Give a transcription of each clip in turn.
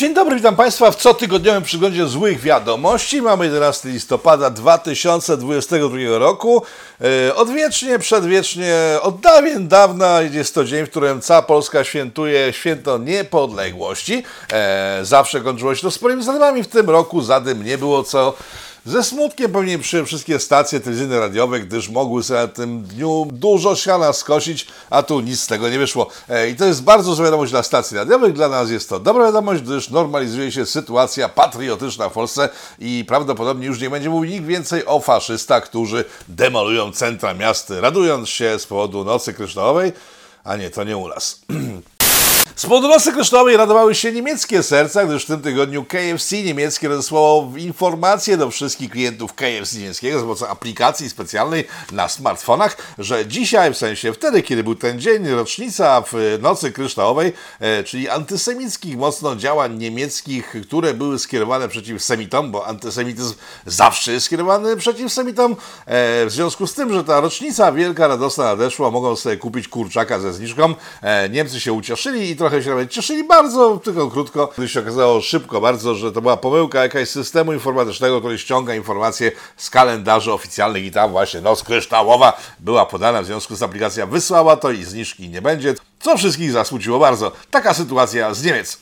Dzień dobry, witam Państwa w cotygodniowym przyglądzie złych wiadomości. Mamy 11 listopada 2022 roku. E, odwiecznie, przedwiecznie, od dawien dawna jest to dzień, w którym cała Polska świętuje święto niepodległości. E, zawsze kończyło się to sporymi zadymami. W tym roku zadym nie było co ze smutkiem pewnie przyjąłem wszystkie stacje telewizyjne, radiowe, gdyż mogły sobie na tym dniu dużo siana skosić, a tu nic z tego nie wyszło. E, I to jest bardzo zła wiadomość dla stacji radiowych, dla nas jest to dobra wiadomość, gdyż normalizuje się sytuacja patriotyczna w Polsce i prawdopodobnie już nie będzie mówił nikt więcej o faszystach, którzy demolują centra miast, radując się z powodu Nocy Kryształowej, a nie, to nie u nas. Z powodu kryształowej radowały się niemieckie serca, gdyż w tym tygodniu KFC niemieckie rozesłało informację do wszystkich klientów KFC niemieckiego za pomocą aplikacji specjalnej na smartfonach, że dzisiaj, w sensie wtedy, kiedy był ten dzień, rocznica w nocy kryształowej, e, czyli antysemickich mocno działań niemieckich, które były skierowane przeciw semitom, bo antysemityzm zawsze jest skierowany przeciw semitom. E, w związku z tym, że ta rocznica wielka, radosna nadeszła, mogą sobie kupić kurczaka ze zniżką. E, Niemcy się ucieszyli i trochę trochę się nawet cieszyli bardzo, tylko krótko, gdy się okazało szybko bardzo, że to była pomyłka jakaś systemu informatycznego, który ściąga informacje z kalendarzy oficjalnych i tam właśnie noc kryształowa była podana, w związku z aplikacja wysłała to i zniżki nie będzie, co wszystkich zasmuciło bardzo. Taka sytuacja z Niemiec.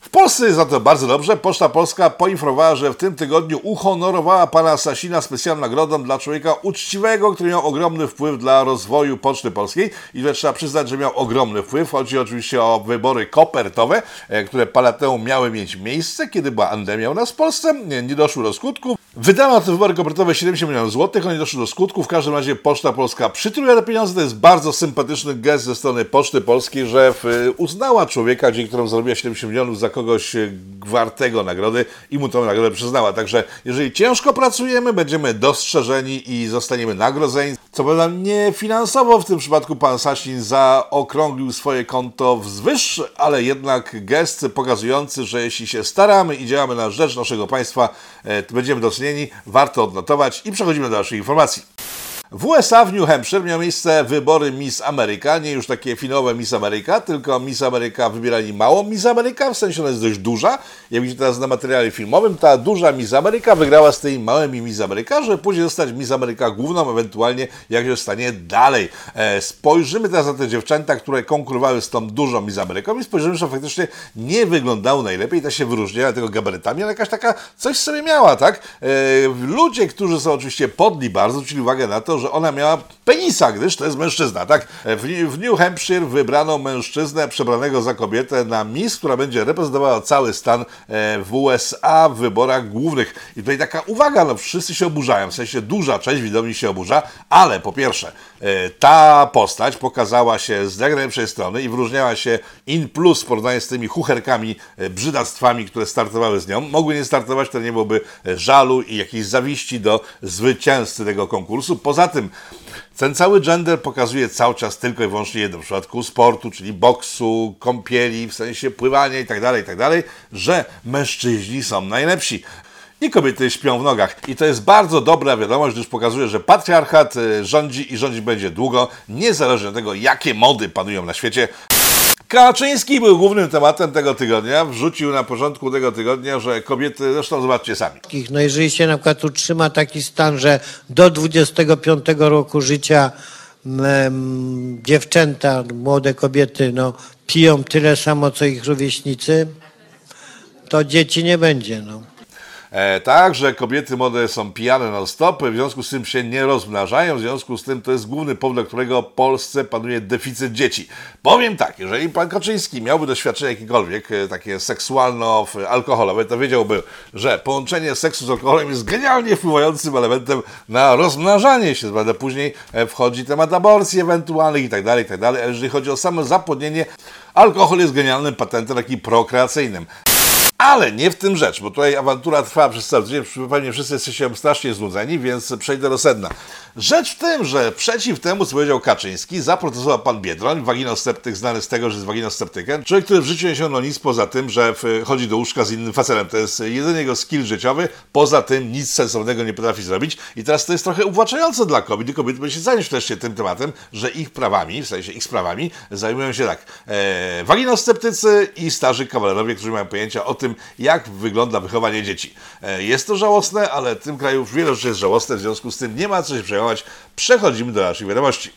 W Polsce jest za to bardzo dobrze. Poczta Polska poinformowała, że w tym tygodniu uhonorowała pana Sasina specjalną nagrodą dla człowieka uczciwego, który miał ogromny wpływ dla rozwoju Poczty Polskiej. I że trzeba przyznać, że miał ogromny wpływ. Chodzi oczywiście o wybory kopertowe, e, które parę temu miały mieć miejsce, kiedy była endemia u nas w Polsce. Nie, doszło do skutku. Wydano te wybory kopertowe 70 milionów złotych, one nie doszły do skutku. W każdym razie Poczta Polska przytuluje te pieniądze. To jest bardzo sympatyczny gest ze strony Poczty Polskiej, że uznała człowieka, dzięki któremu zarobiła 70 milionów za kogoś e, wartego nagrody i mu tą nagrodę przyznała. Także jeżeli ciężko pracujemy, będziemy dostrzeżeni i zostaniemy nagrodzeni. Co prawda nie finansowo w tym przypadku pan Sasin zaokrąglił swoje konto wzwyż, ale jednak gest pokazujący, że jeśli się staramy i działamy na rzecz naszego państwa, e, będziemy docenieni, warto odnotować i przechodzimy do dalszych informacji. W USA w New Hampshire miały miejsce wybory Miss Ameryka, nie już takie finowe Miss Ameryka, tylko Miss Ameryka wybierali mało Miss Ameryka, w sensie ona jest dość duża. Jak widzicie teraz na materiale filmowym, ta duża Miss Ameryka wygrała z tymi małymi Miss Ameryka, żeby później zostać Miss Ameryka główną, ewentualnie jak się stanie dalej. E, spojrzymy teraz na te dziewczęta, które konkurowały z tą dużą Miss Ameryką i spojrzymy, że faktycznie nie wyglądały najlepiej, ta się wyróżniała tego gabarytami, ale jakaś taka coś sobie miała, tak? E, ludzie, którzy są oczywiście podli bardzo, zwrócili uwagę na to, że ona miała penisa, gdyż to jest mężczyzna, tak? W, New Hampshire wybrano mężczyznę przebranego za kobietę na Miss, która będzie reprezentowała cały stan e, w USA w wyborach głównych. I tutaj taka uwaga, no wszyscy się oburzają, w sensie duża część widowni się oburza, ale po pierwsze, e, ta postać pokazała się z najlepszej strony i wyróżniała się in plus w porównaniu z tymi chucherkami, e, brzydactwami, które startowały z nią. Mogły nie startować, to nie byłoby żalu i jakiejś zawiści do zwycięzcy tego konkursu. Poza tym ten cały gender pokazuje cały czas tylko i wyłącznie jedno, w przypadku sportu, czyli boksu, kąpieli, w sensie pływania itd., tak itd., tak że mężczyźni są najlepsi i kobiety śpią w nogach. I to jest bardzo dobra wiadomość, gdyż pokazuje, że patriarchat e, rządzi i rządzić będzie długo, niezależnie od tego, jakie mody panują na świecie. Kaczyński był głównym tematem tego tygodnia. Wrzucił na porządku tego tygodnia, że kobiety, zresztą zobaczcie sami. No jeżeli się na przykład utrzyma taki stan, że do 25 roku życia mm, dziewczęta, młode kobiety no, piją tyle samo, co ich rówieśnicy, to dzieci nie będzie. No. E, tak, że kobiety młode są pijane na stop, w związku z tym się nie rozmnażają, w związku z tym to jest główny powód, dla którego w Polsce panuje deficyt dzieci. Powiem tak, jeżeli pan Kaczyński miałby doświadczenie jakiekolwiek, e, takie seksualno-alkoholowe, to wiedziałby, że połączenie seksu z alkoholem jest genialnie wpływającym elementem na rozmnażanie się, prawda? Później e, wchodzi temat aborcji ewentualnych i tak dalej, i tak jeżeli chodzi o samo zapłodnienie, alkohol jest genialnym patentem, taki prokreacyjnym. Ale nie w tym rzecz, bo tutaj awantura trwa przez cały tydzień. Pewnie wszyscy jesteście strasznie znudzeni, więc przejdę do sedna. Rzecz w tym, że przeciw temu, co powiedział Kaczyński, zaprotestował pan Biedroń, waginosceptyk znany z tego, że jest waginosceptykiem. Człowiek, który w życiu nie osiągnął nic poza tym, że chodzi do łóżka z innym facetem. To jest jedyny jego skill życiowy. Poza tym nic sensownego nie potrafi zrobić. I teraz to jest trochę uwłaczające dla kobiet. I kobiety powinny się zająć wreszcie tym tematem, że ich prawami, w sensie ich sprawami, zajmują się tak e, waginosceptycy i starzy kawalerowie, którzy mają pojęcia o tym, jak wygląda wychowanie dzieci. E, jest to żałosne, ale w tym kraju wiele rzeczy jest żałosne, w związku z tym nie ma co się przejmować. Przechodzimy do naszych wiadomości.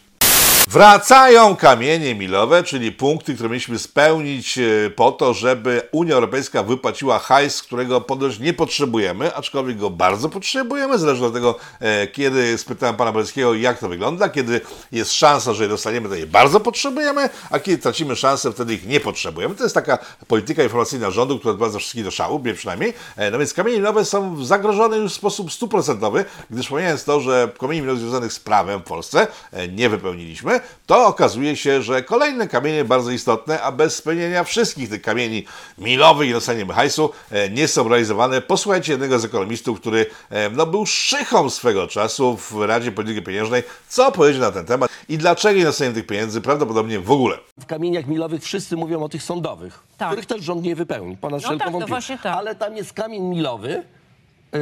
Wracają kamienie milowe, czyli punkty, które mieliśmy spełnić e, po to, żeby Unia Europejska wypłaciła hajs, którego ponoć nie potrzebujemy, aczkolwiek go bardzo potrzebujemy, zależy od tego, e, kiedy spytałem pana Boleckiego, jak to wygląda, kiedy jest szansa, że je dostaniemy, to je bardzo potrzebujemy, a kiedy tracimy szansę, wtedy ich nie potrzebujemy. To jest taka polityka informacyjna rządu, która doprowadza wszystkich do szału, mnie przynajmniej. E, No więc kamienie milowe są zagrożone już w sposób stuprocentowy, gdyż pomijając to, że kamieni milowych związanych z prawem w Polsce nie wypełniliśmy, to okazuje się, że kolejne kamienie bardzo istotne, a bez spełnienia wszystkich tych kamieni milowych i dostania hajsu e, nie są realizowane. Posłuchajcie jednego z ekonomistów, który e, no, był szychą swego czasu w Radzie Polityki Pieniężnej, co powiedział na ten temat i dlaczego nie dostaniemy tych pieniędzy prawdopodobnie w ogóle. W kamieniach milowych wszyscy mówią o tych sądowych, Tak. których też rząd nie wypełni, ponad No wszelką tak, no wątpliwość. właśnie tak. Ale tam jest kamień milowy yy,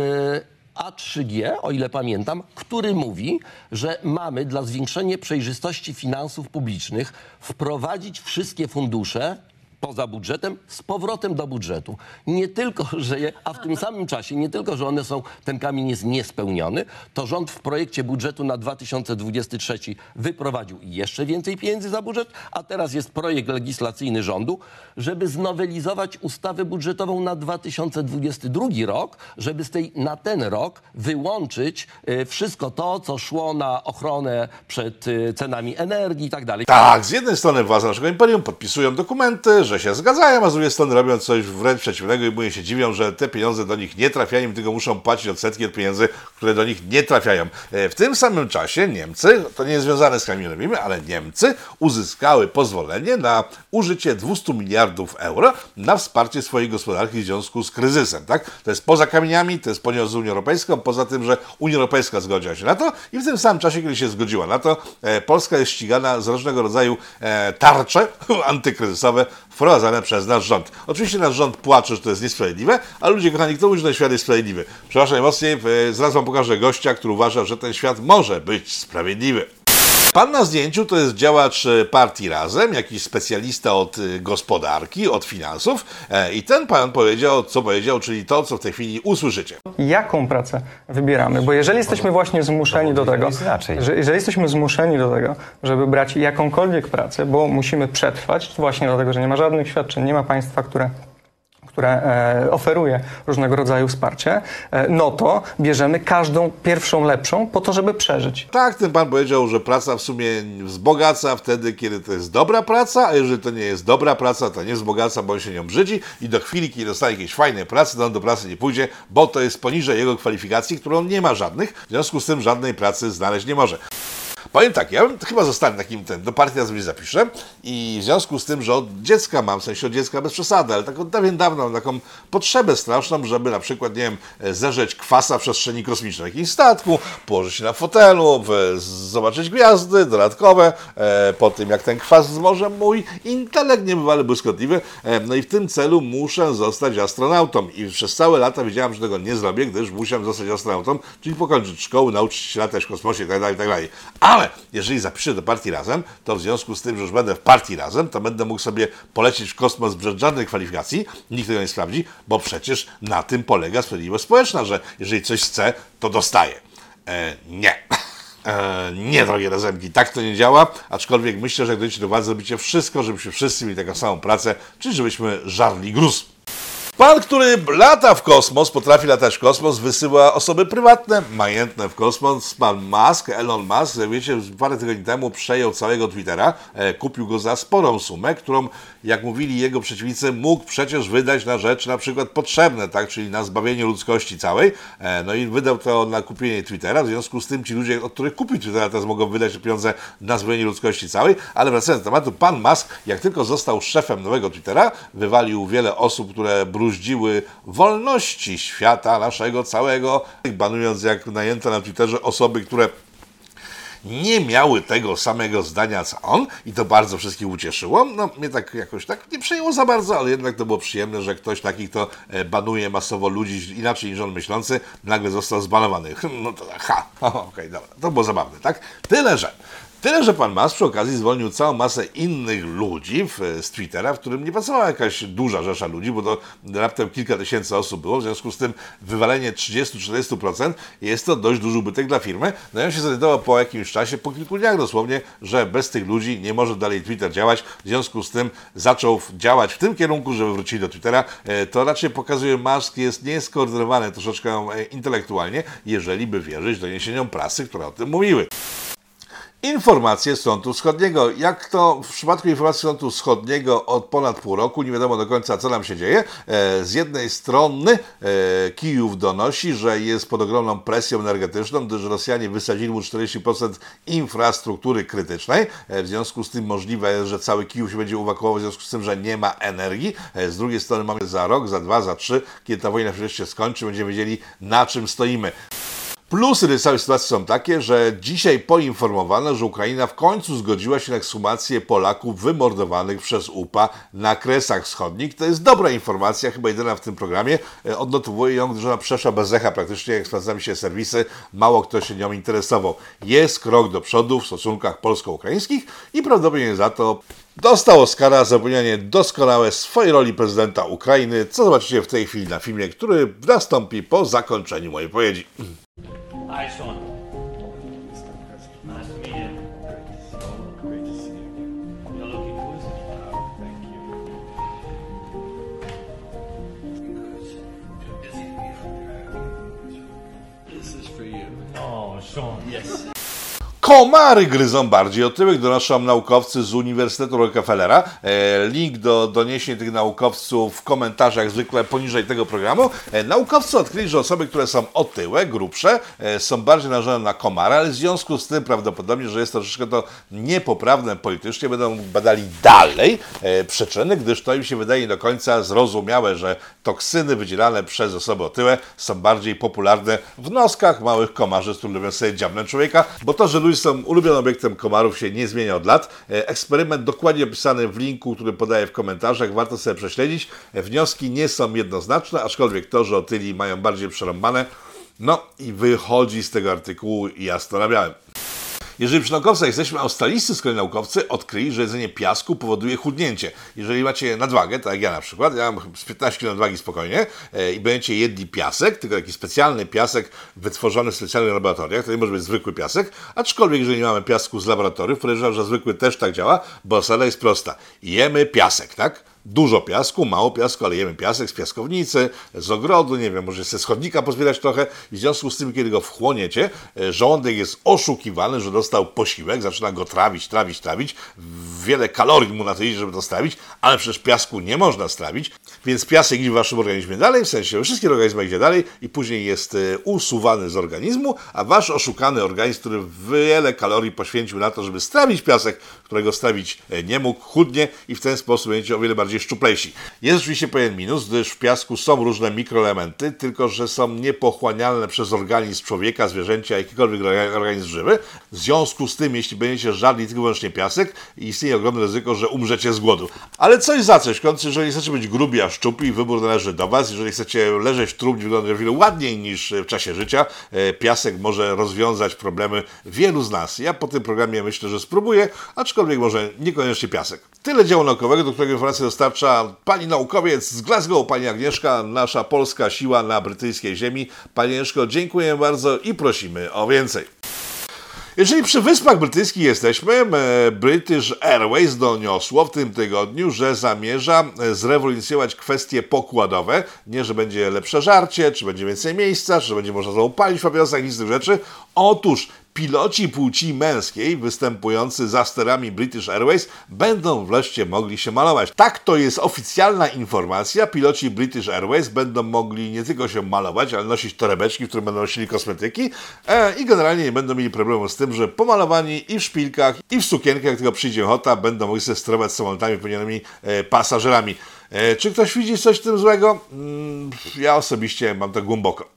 A3G, o ile pamiętam, który mówi, że mamy dla zwiększenia przejrzystości finansów publicznych wprowadzić wszystkie fundusze poza budżetem z powrotem do budżetu. Nie tylko, że je, a w tym samym czasie, nie tylko, że one są, ten kamień jest niespełniony, to rząd w projekcie budżetu na 2023 wyprowadził jeszcze więcej pieniędzy za budżet, a teraz jest projekt legislacyjny rządu, żeby znowelizować ustawę budżetową na 2022 rok, żeby z tej na ten rok wyłączyć y, wszystko to, co szło na ochronę przed y, cenami energii i tak dalej. Tak, z jednej strony władze naszego imperium podpisują dokumenty, że się zgadzają, a z drugiej strony robią coś wręcz przeciwnego i mówię się dziwią, że te pieniądze do nich nie trafiają, tylko muszą płacić odsetki od pieniędzy, które do nich nie trafiają. E, W tym samym czasie Niemcy, to nie jest związane z kamionami, ale Niemcy uzyskały pozwolenie na użycie 200 miliardów euro na wsparcie swojej gospodarki w związku z kryzysem. Tak? To jest poza kamieniami, to jest ponieważ z Unią Europejską, poza tym, że Unia Europejska zgodziła się na to i w tym samym czasie, kiedy się zgodziła na to, e, Polska jest ścigana z różnego rodzaju e, tarcze antykryzysowe wprowadzane przez nasz rząd. Oczywiście nasz rząd płacze, że to jest niesprawiedliwe, ale ludzie kochani, kto mówi, że ten świat jest sprawiedliwy? Przepraszam najmocniej, e, zaraz wam pokażę gościa, który uważa, że ten świat może być sprawiedliwy. Pan na zdjęciu to jest działacz e, partii Razem, jakiś specjalista od e, gospodarki, od finansów. E, i ten pan powiedział, co powiedział, czyli to, co w tej chwili usłyszycie. jaką pracę wybieramy, bo jeżeli jesteśmy właśnie zmuszeni do tego, że jeżeli jesteśmy zmuszeni do tego, żeby brać jakąkolwiek pracę, bo musimy przetrwać, właśnie dlatego, że nie ma żadnych świadczeń, nie ma państwa, które które e, oferuje różnego rodzaju wsparcie, e, no to bierzemy każdą pierwszą lepszą po to, żeby przeżyć. Tak, ten pan powiedział, że praca w sumie wzbogaca wtedy, kiedy to jest dobra praca, a jeżeli to nie jest dobra praca, to nie wzbogaca, bo on się nią brzydzi i do chwili, kiedy dostanie jakiejś fajnej pracy, to on do pracy nie pójdzie, bo to jest poniżej jego kwalifikacji, którą nie ma żadnych, w związku z tym żadnej pracy znaleźć nie może. Powiem tak, ja bym chyba zostanę takim, ten, do partii nazwy zapiszę i w związku z tym, że od dziecka mam, w sensie od dziecka bez przesady, ale tak od dawien dawno mam taką potrzebę straszną, żeby na przykład, nie wiem, e, zerzeć kwasa w przestrzeni kosmicznej, jakimś statku, położyć się na fotelu, w, zobaczyć gwiazdy dodatkowe, e, po tym jak ten kwas zmoże mój intelekt niebywale błyskotliwy, e, no i w tym celu muszę zostać astronautą i przez całe lata wiedziałem, że tego nie zrobię, gdyż musiałem zostać astronautą, czyli pokończyć szkołę, nauczyć się latać w kosmosie itd., itd. Ale jeżeli zapiszę do partii razem, to w związku z tym, że już będę w partii razem, to będę mógł sobie polecieć w kosmos bez żadnej kwalifikacji, nikt tego nie sprawdzi, bo przecież na tym polega sprawiedliwość społeczna, że jeżeli coś chce, to dostaje. E, nie. E, nie, drogie razemki, tak to nie działa, aczkolwiek myślę, że dojdziecie do władzy, zrobicie wszystko, żebyśmy wszyscy mieli taką samą pracę, czyli żebyśmy żarli gruz. Pan, który lata w kosmos, potrafi latać w kosmos, wysyła osoby prywatne, majętne w kosmos. Pan Musk, Elon Musk, wiecie, parę tygodni temu przejął całego Twittera, e, kupił go za sporą sumę, którą, jak mówili jego przeciwnicy, mógł przecież wydać na rzeczy na przykład potrzebne, tak, czyli na zbawienie ludzkości całej. E, no i wydał to na kupienie Twittera, w związku z tym ci ludzie, od których kupił Twittera, teraz mogą wydać pieniądze na zbawienie ludzkości całej. Ale wracając do tematu, pan Musk, jak tylko został szefem nowego Twittera, wywalił wiele osób, które bruździły wolności świata naszego całego, banując jak najęte na Twitterze osoby, które nie miały tego samego zdania co on i to bardzo wszystkich ucieszyło. No mnie tak jakoś tak nie przejęło za bardzo, ale jednak to było przyjemne, że ktoś takich to e, banuje masowo ludzi inaczej niż on myślący, nagle został zbanowany. No to ha, okej, okay, dobra, to było zabawne, tak? Tyle, że Tyle, że pan Musk przy okazji zwolnił całą masę innych ludzi w, z Twittera, w którym nie pracowała jakaś duża rzesza ludzi, bo to raptem kilka tysięcy osób było, w związku z tym wywalenie 30-40% jest to dość duży ubytek dla firmy. No i on się zorientował po jakimś czasie, po kilku dniach dosłownie, że bez tych ludzi nie może dalej Twitter działać, w związku z tym zaczął działać w tym kierunku, żeby wrócili do Twittera. E, to raczej pokazuje, Musk jest nieskoordynowany troszeczkę e, intelektualnie, jeżeli by wierzyć doniesieniom prasy, które o tym mówiły. Informacje z frontu wschodniego. Jak to w przypadku informacji z frontu wschodniego od ponad pół roku, nie wiadomo do końca, co nam się dzieje. E, z jednej strony e, Kijów donosi, że jest pod ogromną presją energetyczną, gdyż Rosjanie wysadzili mu 40% infrastruktury krytycznej. E, w związku z tym możliwe jest, że cały Kijów się będzie ewakuował, w związku z tym, że nie ma energii. Z drugiej strony mamy za rok, za dwa, za trzy, kiedy ta wojna wreszcie skończy, będziemy wiedzieli, na czym stoimy. Plusy tej całej sytuacji są takie, że dzisiaj poinformowano, że Ukraina w końcu zgodziła się na ekshumację Polaków wymordowanych przez UPA na Kresach Wschodnich. To jest dobra informacja, chyba jedyna w tym programie. E, odnotowuję ją, że ona przeszła bez echa praktycznie, jak sprawdzają się serwisy, mało kto się nią interesował. Jest krok do przodu w stosunkach polsko-ukraińskich i prawdopodobnie za to Dostał Oscara za wypełnianie doskonałe swojej roli prezydenta Ukrainy, co zobaczycie w tej chwili na filmie, który nastąpi po zakończeniu mojej wypowiedzi. Hi, Sean. Nice to meet you. Great to see you. You're looking good. Oh, thank you. This is for you. Oh, Sean. Yes. Komary gryzą bardziej otyłych, donoszą naukowcy z Uniwersytetu Rockefellera. E, link do doniesień tych naukowców w komentarzach zwykle poniżej tego programu. E, naukowcy odkryli, że osoby, które są otyłe, grubsze, e, są bardziej narażone na komary, ale w związku z tym prawdopodobnie, że jest to troszeczkę to niepoprawne politycznie, będą badali dalej przyczyny, gdyż to im się wydaje nie do końca zrozumiałe, że toksyny wydzielane przez osoby otyłe są bardziej popularne w noskach małych komarzy, z których lubią sobie dziabnąć człowieka, bo to, że są ulubionym obiektem komarów się nie zmienia od lat. E, Eksperyment dokładnie opisany w linku, który podaję w komentarzach, warto sobie prześledzić. E, Wnioski nie są jednoznaczne, aczkolwiek to, że otyli mają bardziej przerąbane, no i wychodzi z tego artykułu jasno na białym. Jeżeli przy naukowcach jesteśmy, australijscy z kolei naukowcy odkryli, że jedzenie piasku powoduje chudnięcie. Jeżeli macie nadwagę, tak jak ja na przykład, ja mam z 15 kg nadwagi spokojnie e, i będziecie jedli piasek, tylko taki specjalny piasek wytworzony w specjalnych laboratoriach, to nie może być zwykły piasek, aczkolwiek jeżeli nie mamy piasku z laboratoriów, podejrzewam, że zwykły też tak działa, bo zasada jest prosta. Jemy piasek, tak? Dużo piasku, mało piasku, ale jemy piasek z piaskownicy, z ogrodu, nie wiem, może ze schodnika pozbierać trochę. I w związku z tym, kiedy go wchłoniecie, e, żołądek jest oszukiwany, że dostał posiłek, zaczyna go trawić, trawić, trawić, wiele kalorii mu na to idzie, żeby to strawić, ale przecież piasku nie można strawić, więc piasek idzie w waszym organizmie dalej, w sensie wszystkich organizmach idzie dalej i później jest e, usuwany z organizmu, a wasz oszukany organizm, który wiele kalorii poświęcił na to, żeby strawić piasek, którego strawić e, nie mógł, chudnie i w ten sposób będziecie o wiele bardziej szczuplejsi. Jest oczywiście pewien minus, gdyż w piasku są różne mikroelementy, tylko że są niepochłanialne przez organizm człowieka, zwierzęcia, jakikolwiek organizm żywy. W związku z tym, jeśli będziecie żarli tylko wyłącznie piasek, istnieje ogromne ryzyko, że umrzecie z głodu. Ale coś za coś, w końcu, jeżeli chcecie być grubi, a szczupli, wybór należy do Was. Jeżeli chcecie leżeć w trumnie, wyglądać o wiele ładniej niż w czasie życia, e, piasek może rozwiązać problemy wielu z nas. Ja po tym programie myślę, że spróbuję, aczkolwiek może niekoniecznie piasek. Tyle dzieła naukowego, do którego informację dostarcza pani naukowiec z Glasgow, pani Agnieszka, nasza polska siła na brytyjskiej ziemi. Pani Agnieszko, dziękuję bardzo i prosimy o więcej. Jeżeli przy Wyspach Brytyjskich jesteśmy, e, British Airways doniosło w tym tygodniu, że zamierza e, zrewolucjonować kwestie pokładowe. Nie, że będzie lepsze żarcie, czy będzie więcej miejsca, czy będzie można znowu palić w papierosach, nic z tych rzeczy. Otóż piloci płci męskiej występujący za sterami British Airways będą wreszcie mogli się malować. Tak to jest oficjalna informacja. Piloci British Airways będą mogli nie tylko się malować, ale nosić torebeczki, w których będą nosili kosmetyki e, i generalnie nie będą mieli problemu z tym, że pomalowani i w szpilkach, i w sukienkach, jak tylko przyjdzie ochota, będą mogli sobie sterować samolotami pełnionymi e, pasażerami. E, Czy ktoś widzi coś w tym złego? Mm, Ja osobiście mam to głęboko.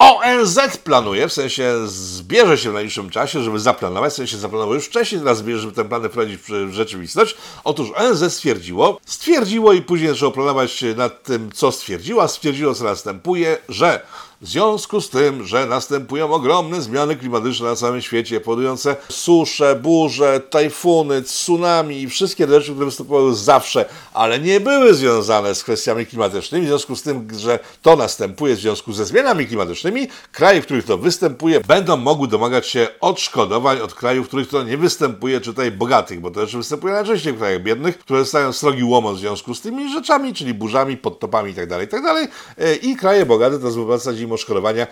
ONZ planuje, w sensie zbierze się w najbliższym czasie, żeby zaplanować, w sensie zaplanował już wcześniej, teraz zbierze, żeby ten plany wprowadzić w rzeczywistość. Otóż ONZ stwierdziło, stwierdziło i później zaczęło planować nad tym, co stwierdziło, a stwierdziło, co następuje, że w związku z tym, że następują ogromne zmiany klimatyczne na całym świecie, powodujące susze, burze, tajfuny, tsunami i wszystkie rzeczy, które występowały zawsze, ale nie były związane z kwestiami klimatycznymi, w związku z tym, że to następuje w związku ze zmianami klimatycznymi, kraje, w których to występuje, będą mogły domagać się odszkodowań od krajów, w których to nie występuje, czy tutaj bogatych, bo to rzeczy występuje najczęściej w krajach biednych, które dostają srogi łomot w związku z tymi rzeczami, czyli burzami, podtopami itd., itd. E, I kraje bogate to wypłacać im odszkodowania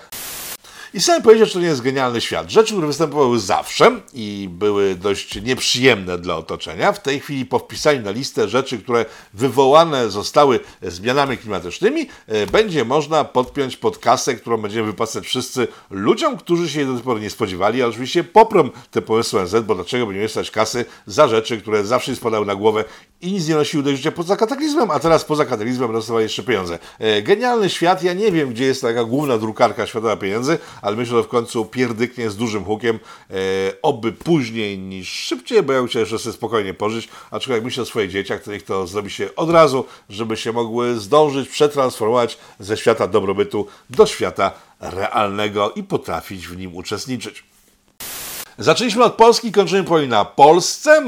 i sami powiedzieć, że to nie jest genialny świat. Rzeczy, które występowały zawsze i były dość nieprzyjemne dla otoczenia, w tej chwili po wpisaniu na listę rzeczy, które wywołane zostały zmianami klimatycznymi, e, będzie można podpiąć pod kasę, którą będziemy wypłacać wszyscy ludziom, którzy się do tej pory nie spodziewali, ale oczywiście poprą te pomysły NZ, bo dlaczego będziemy stać kasy za rzeczy, które zawsze spadały na głowę i nic nie nosiły do życia poza kataklizmem, a teraz poza kataklizmem dostawali jeszcze pieniądze. E, Genialny świat, ja nie wiem, gdzie jest taka główna drukarka światowa pieniędzy, ale myślę, że w końcu pierdyknie z dużym hukiem, e, oby później niż szybciej, bo ja bym jeszcze sobie spokojnie pożyć, aczkolwiek myślę o swoich dzieciach, niech to zrobi się od razu, żeby się mogły zdążyć przetransformować ze świata dobrobytu do świata realnego i potrafić w nim uczestniczyć. Zaczęliśmy od Polski, kończymy powoli na Polsce.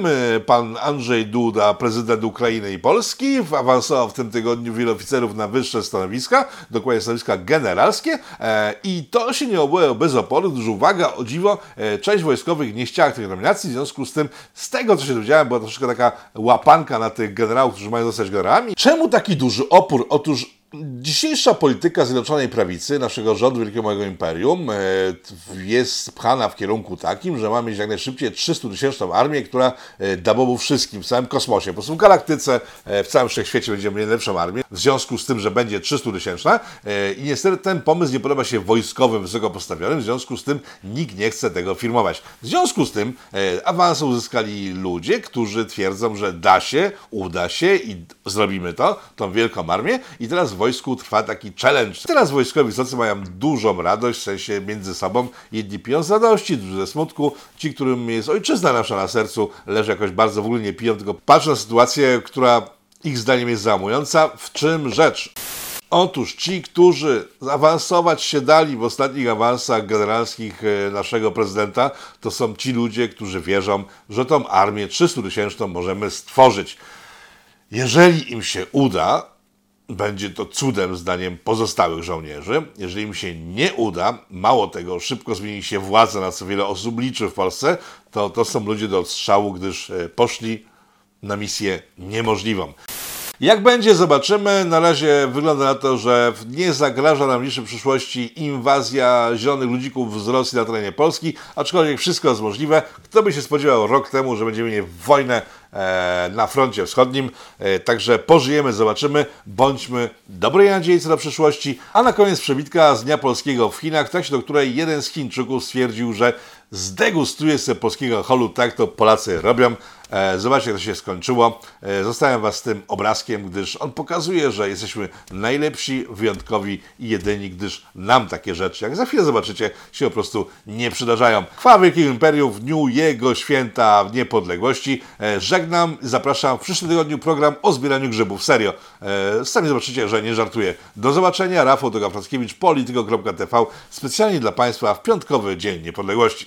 Pan Andrzej Duda, prezydent Ukrainy i Polski, awansował w tym tygodniu wielu oficerów na wyższe stanowiska, dokładnie stanowiska generalskie e, i to się nie obyło bez oporu, gdyż uwaga, o dziwo, e, część wojskowych nie chciała tych nominacji, w związku z tym, z tego co się dowiedziałem, była troszeczkę taka łapanka na tych generałów, którzy mają zostać generałami. Czemu taki duży opór? Otóż Dzisiejsza polityka Zjednoczonej Prawicy, naszego rządu Wielkiego Małego Imperium, e, jest pchana w kierunku takim, że mamy mieć jak najszybciej 300-tysięczną armię, która e, da bobu wszystkim w całym kosmosie. Po prostu w galaktyce, e, w całym wszechświecie będziemy mieli najlepszą armię, w związku z tym, że będzie 300-tysięczna i niestety ten pomysł nie podoba się wojskowym wysoko postawionym, w związku z tym nikt nie chce tego firmować. W związku z tym awans uzyskali ludzie, którzy twierdzą, że da się, uda się i zrobimy to, tą wielką armię i teraz wojsku trwa taki challenge. Teraz wojskowi wysocy mają dużą radość, w sensie między sobą. Jedni piją z radości, drudzy ze smutku. Ci, którym jest ojczyzna nasza na sercu, leży jakoś bardzo w ogóle nie piją, tylko patrzą na sytuację, która ich zdaniem jest załamująca. W czym rzecz? Otóż ci, którzy zaawansować się dali w ostatnich awansach generalskich e, naszego prezydenta, to są ci ludzie, którzy wierzą, że tą armię 300-tysięczną możemy stworzyć. Jeżeli im się uda, będzie to cudem zdaniem pozostałych żołnierzy. Jeżeli im się nie uda, mało tego, szybko zmieni się władza, na co wiele osób liczy w Polsce, to to są ludzie do odstrzału, gdyż e, poszli na misję niemożliwą. Jak będzie, zobaczymy. Na razie wygląda na to, że nie zagraża nam w bliższej przyszłości inwazja zielonych ludzików z Rosji na terenie Polski, aczkolwiek wszystko jest możliwe. Kto by się spodziewał rok temu, że będziemy mieli wojnę e, na froncie wschodnim. E, także pożyjemy, zobaczymy. Bądźmy dobrej nadziei co do przyszłości. A na koniec przebitka z Dnia Polskiego w Chinach, w trakcie do której jeden z Chińczyków stwierdził, że zdegustuje sobie polskiego holu, tak to Polacy robią. E, zobaczcie, jak to się skończyło. E, zostawiam Was z tym obrazkiem, gdyż on pokazuje, że jesteśmy najlepsi, wyjątkowi i jedyni, gdyż nam takie rzeczy, jak za chwilę zobaczycie, się po prostu nie przydarzają. Chwała Wielkiego Imperium w dniu jego święta niepodległości. E, żegnam, zapraszam w przyszłym tygodniu program o zbieraniu grzybów. Serio. Sami zobaczycie, że nie żartuję. Do zobaczenia. Rafał Dogafrackiewicz, polityko.tv. Specjalnie dla Państwa w piątkowy Dzień Niepodległości.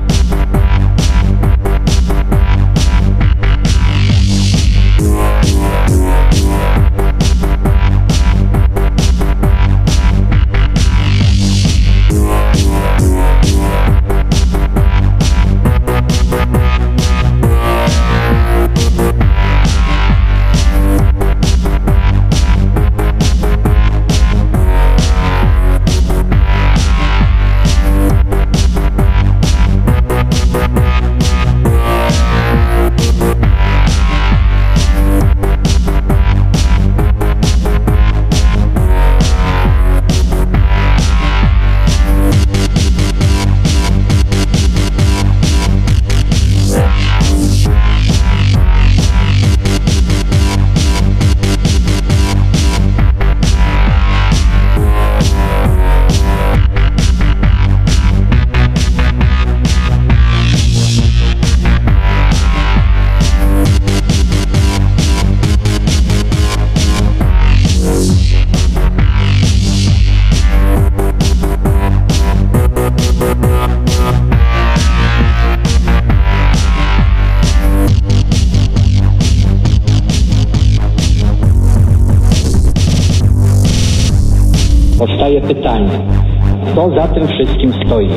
Kto za tym wszystkim stoi?